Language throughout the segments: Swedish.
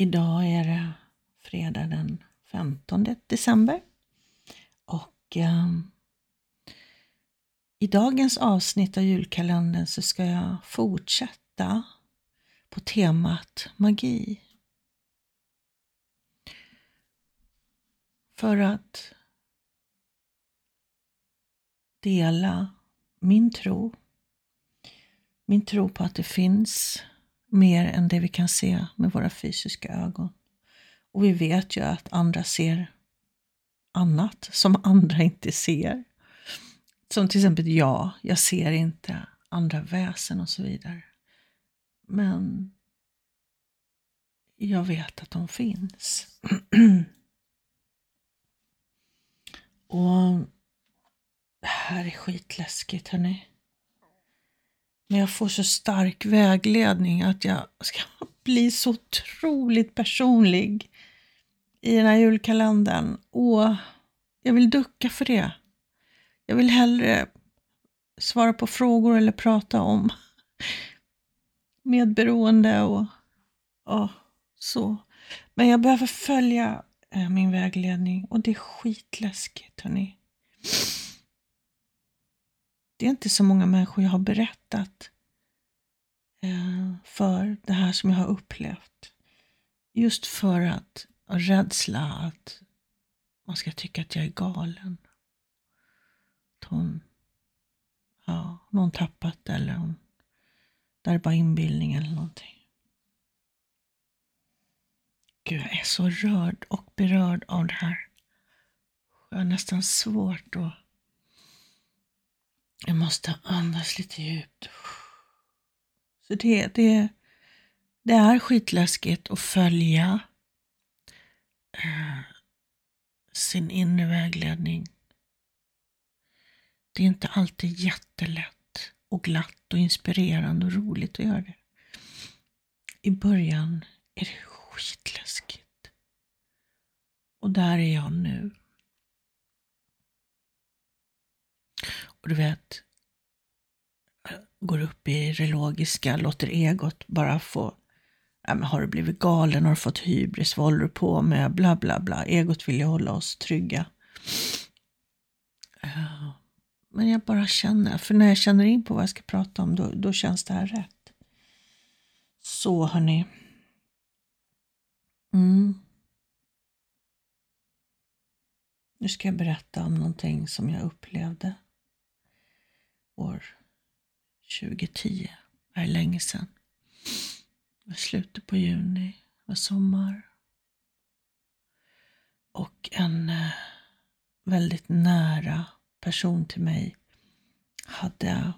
idag är det fredag den 15 december. Och eh, i dagens avsnitt av julkalendern så ska jag fortsätta på temat magi. För att dela min tro. Min tro på att det finns mer än det vi kan se med våra fysiska ögon. Och vi vet ju att andra ser annat som andra inte ser. Som till exempel jag, jag ser inte andra väsen och så vidare. Men jag vet att de finns. och det här är skitläskigt hörni. Men jag får så stark vägledning att jag ska bli så otroligt personlig i den här julkalendern. Och jag vill ducka för det. Jag vill hellre svara på frågor eller prata om medberoende och, och så. Men jag behöver följa eh, min vägledning och det är skitläskigt hörni. Det är inte så många människor jag har berättat eh, för det här som jag har upplevt. Just för att av rädsla att man ska tycka att jag är galen. Att hon, ja, någon tappat eller hon, där är bara inbildning eller någonting. Gud, jag är så rörd och berörd av det här. Jag har nästan svårt att jag måste andas lite djupt. Så det, det, det är skitläskigt att följa eh, sin inre vägledning. Det är inte alltid jättelätt och glatt och inspirerande och roligt att göra det. I början är det skitläskigt. Och där är jag nu. Och du vet, går upp i det logiska, låter egot bara få, ja, men har du blivit galen, har du fått hybris, vad håller du på med, bla bla bla. Egot vill ju hålla oss trygga. Men jag bara känner, för när jag känner in på vad jag ska prata om, då, då känns det här rätt. Så hörni. Mm. Nu ska jag berätta om någonting som jag upplevde år 2010. Det är länge sedan. Det var slutet på juni, det var sommar. Och en eh, väldigt nära person till mig hade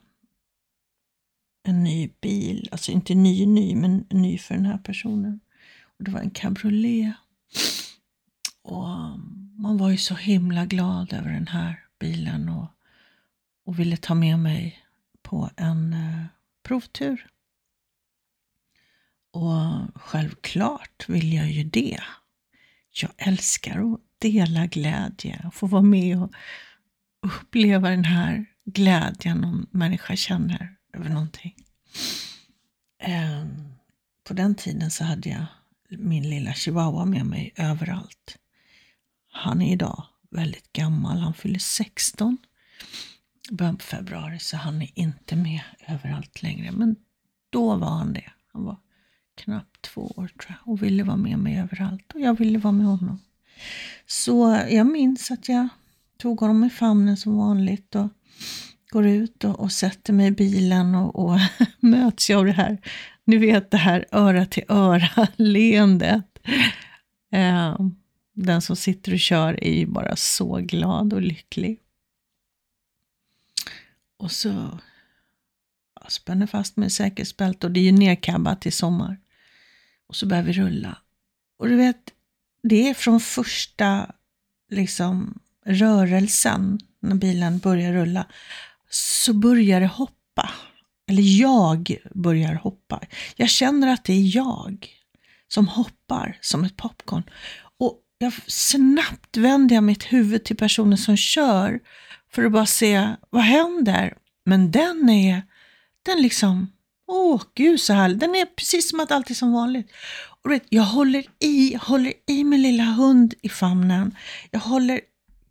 en ny bil, alltså inte ny ny, men ny för den här personen. Och Det var en cabriolet. Och mm, man var ju så himla glad över den här bilen och och ville ta med mig på en eh, provtur. Och självklart vill jag ju det. Jag älskar att dela glädje och få vara med och uppleva den här glädjen någon människa känner över någonting. Ehm, på den tiden så hade jag min lilla chihuahua med mig överallt. Han är idag väldigt gammal, han fyller 16 början på februari så han är inte med överallt längre. Men då var han det. Han var knappt två år tror jag och ville vara med mig överallt och jag ville vara med honom. Så jag minns att jag tog honom i famnen som vanligt och går ut och, och sätter mig i bilen och, och möts jag av det här, ni vet det här öra till öra leendet. Eh, den som sitter och kör är ju bara så glad och lycklig. Och så jag spänner fast med säkerhetsbälte och det är ju nerkabbat till sommar. Och så börjar vi rulla. Och du vet, det är från första liksom rörelsen när bilen börjar rulla så börjar det hoppa. Eller jag börjar hoppa. Jag känner att det är jag som hoppar som ett popcorn. Och jag, snabbt vänder jag mitt huvud till personen som kör för att bara se vad händer. Men den är, den liksom, åh gud så härlig. Den är precis som att allt är som vanligt. Och vet, jag håller i, håller i min lilla hund i famnen. Jag håller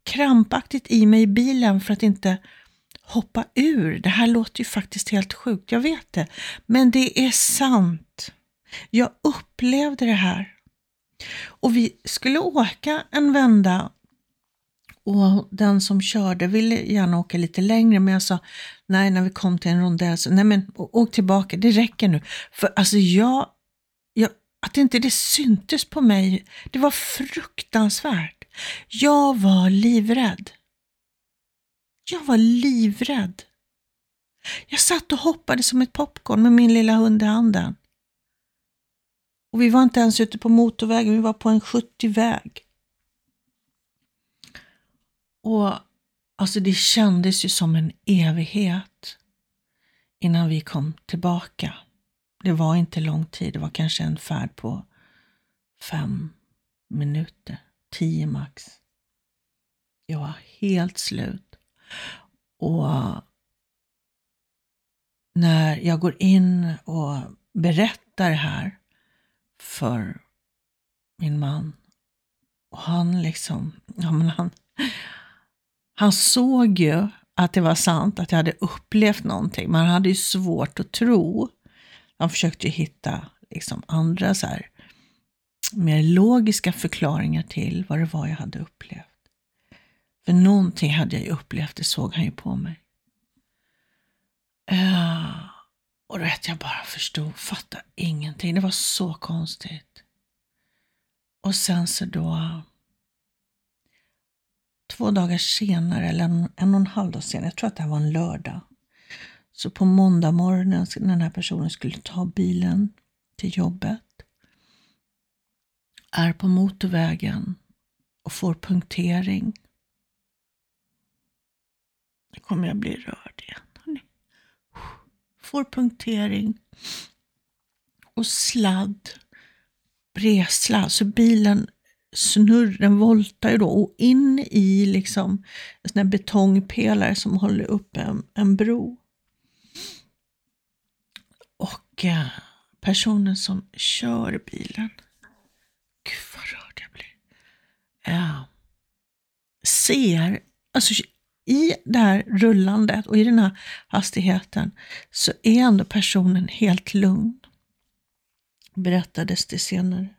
krampaktigt i mig i bilen för att inte hoppa ur. Det här låter ju faktiskt helt sjukt, jag vet det. Men det är sant. Jag upplevde det här. Och vi skulle åka en vända och den som körde ville gärna åka lite längre men jag sa nej när vi kom till en rondell så nej men åk tillbaka, det räcker nu. För alltså jag, jag att inte det syntes på mig, det var fruktansvärt. Jag var livrädd. Jag var livrädd. Jag satt och hoppade som ett popcorn med min lilla hund i handen. Och vi var inte ens ute på motorvägen, vi var på en 70-väg. Och alltså det kändes ju som en evighet innan vi kom tillbaka. Det var inte lång tid, det var kanske en färd på fem minuter, tio max. Jag var helt slut. Och när jag går in och berättar det här för min man och han liksom, ja men han, han såg ju att det var sant, att jag hade upplevt någonting, men han hade ju svårt att tro. Han försökte ju hitta liksom andra så här, mer logiska förklaringar till vad det var jag hade upplevt. För någonting hade jag ju upplevt, det såg han ju på mig. Uh, och då vet jag bara förstod, fattade ingenting. Det var så konstigt. Och sen så då, två dagar senare, eller en, en och en halv dag senare, jag tror att det här var en lördag. Så på måndag morgonen när den här personen skulle ta bilen till jobbet, är på motorvägen och får punktering. Nu kommer jag bli rörd igen. Hörrni. Får punktering och sladd, bredsladd, så bilen snurr, den voltar ju då och in i liksom en sån här betongpelare som håller upp en, en bro. Och eh, personen som kör bilen, gud vad rörd jag blir, eh, ser, alltså i det här rullandet och i den här hastigheten så är ändå personen helt lugn. Berättades det senare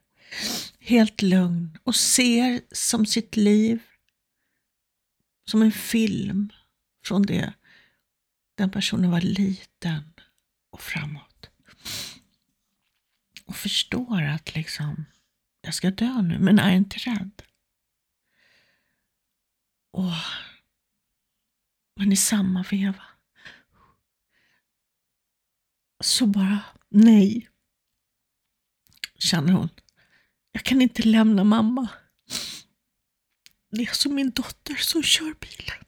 helt lugn och ser som sitt liv som en film från det den personen var liten och framåt. Och förstår att liksom, jag ska dö nu, men är inte rädd. Och, men i samma veva så bara, nej, känner hon. Jag kan inte lämna mamma. Det är som min dotter som kör bilen.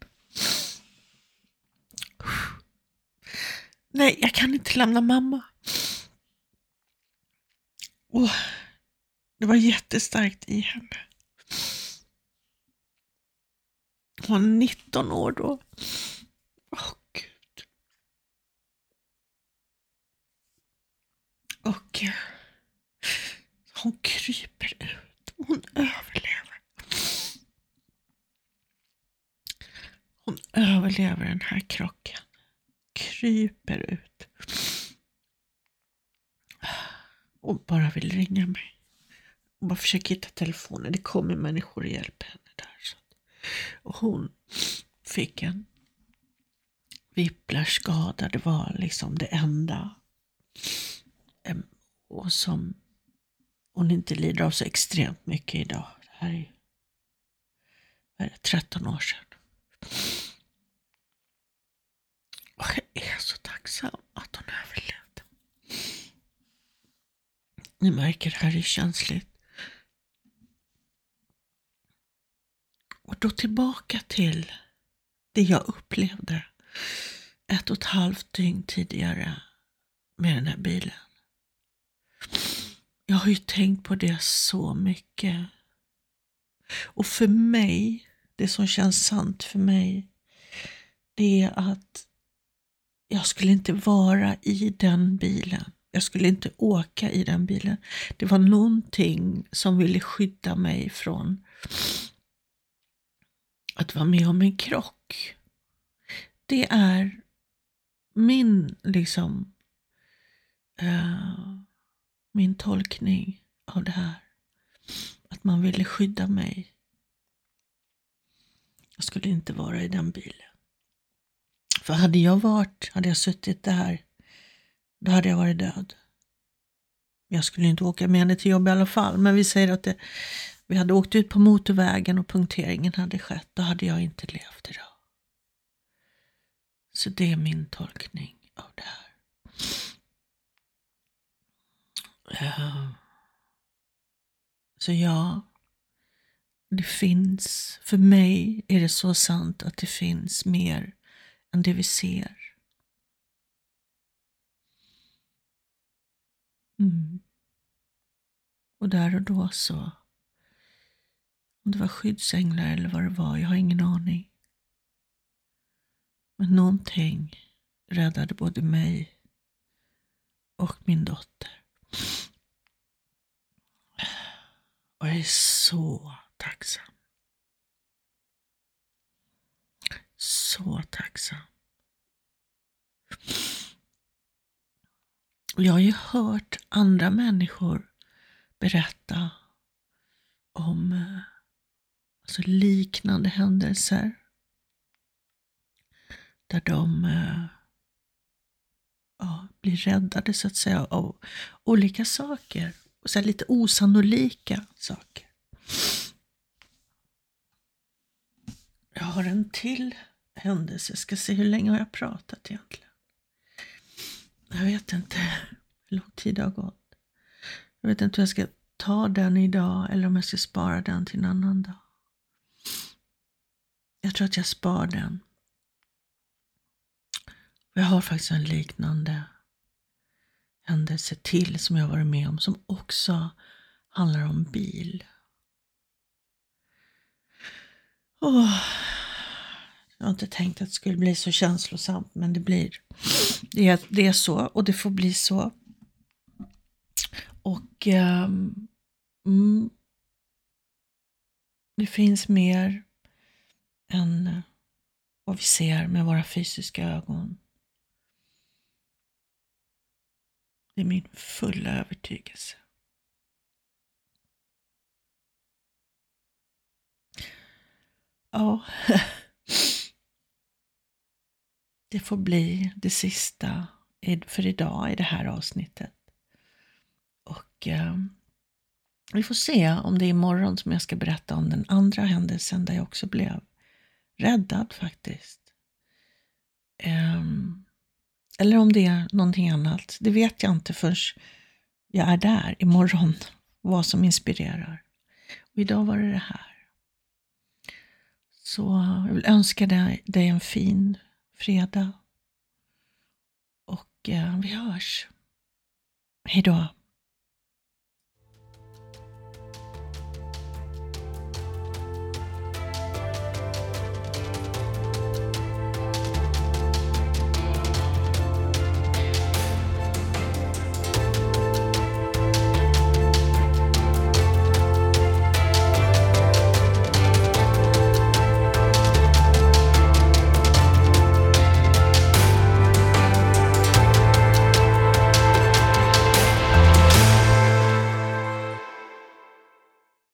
Nej, jag kan inte lämna mamma. Och det var jättestarkt i henne. Hon var 19 år då. Åh, Gud. Och eh, hon kryper ut. Hon överlever. Hon överlever den här krocken. Kryper ut. Och bara vill ringa mig. Och bara försöker hitta telefonen. Det kommer människor och hjälper henne där. Så. Och hon fick en whiplash-skada. Det var liksom det enda. Och som hon inte lider av så extremt mycket idag. Det här är, är 13 år sedan. Och jag är så tacksam att hon överlevde. Ni märker, det här är känsligt. Och då tillbaka till det jag upplevde ett och ett halvt dygn tidigare med den här bilen. Jag har ju tänkt på det så mycket. Och för mig, det som känns sant för mig, det är att jag skulle inte vara i den bilen. Jag skulle inte åka i den bilen. Det var någonting som ville skydda mig från att vara med om en krock. Det är min, liksom, uh, min tolkning av det här. Att man ville skydda mig. Jag skulle inte vara i den bilen. För hade jag varit, hade jag suttit där, då hade jag varit död. Jag skulle inte åka med henne till jobbet i alla fall, men vi säger att det, vi hade åkt ut på motorvägen och punkteringen hade skett, då hade jag inte levt idag. Så det är min tolkning av det här. Ehm. Så ja, det finns, för mig är det så sant att det finns mer än det vi ser. Mm. Och där och då så, om det var skyddsänglar eller vad det var, jag har ingen aning. Men någonting räddade både mig och min dotter. Och jag är så tacksam. Så tacksam. jag har ju hört andra människor berätta om alltså liknande händelser. Där de eh, ja, blir räddade så att säga av olika saker. Och Så lite osannolika saker. Jag har en till händelse. Ska se hur länge har jag pratat egentligen? Jag vet inte hur lång tid det har gått. Jag vet inte hur jag ska ta den idag eller om jag ska spara den till en annan dag. Jag tror att jag spar den. Jag har faktiskt en liknande händelse till som jag varit med om som också handlar om bil. Oh, jag har inte tänkt att det skulle bli så känslosamt, men det blir. Det är, det är så och det får bli så. Och um, mm, det finns mer än vad vi ser med våra fysiska ögon. Det är min fulla övertygelse. Ja, det får bli det sista för idag i det här avsnittet. Och eh, vi får se om det är imorgon som jag ska berätta om den andra händelsen där jag också blev räddad faktiskt. Eller om det är någonting annat. Det vet jag inte förrän jag är där imorgon. Vad som inspirerar. Och idag var det det här. Så jag vill önska dig, dig en fin fredag. Och eh, vi hörs. Hejdå.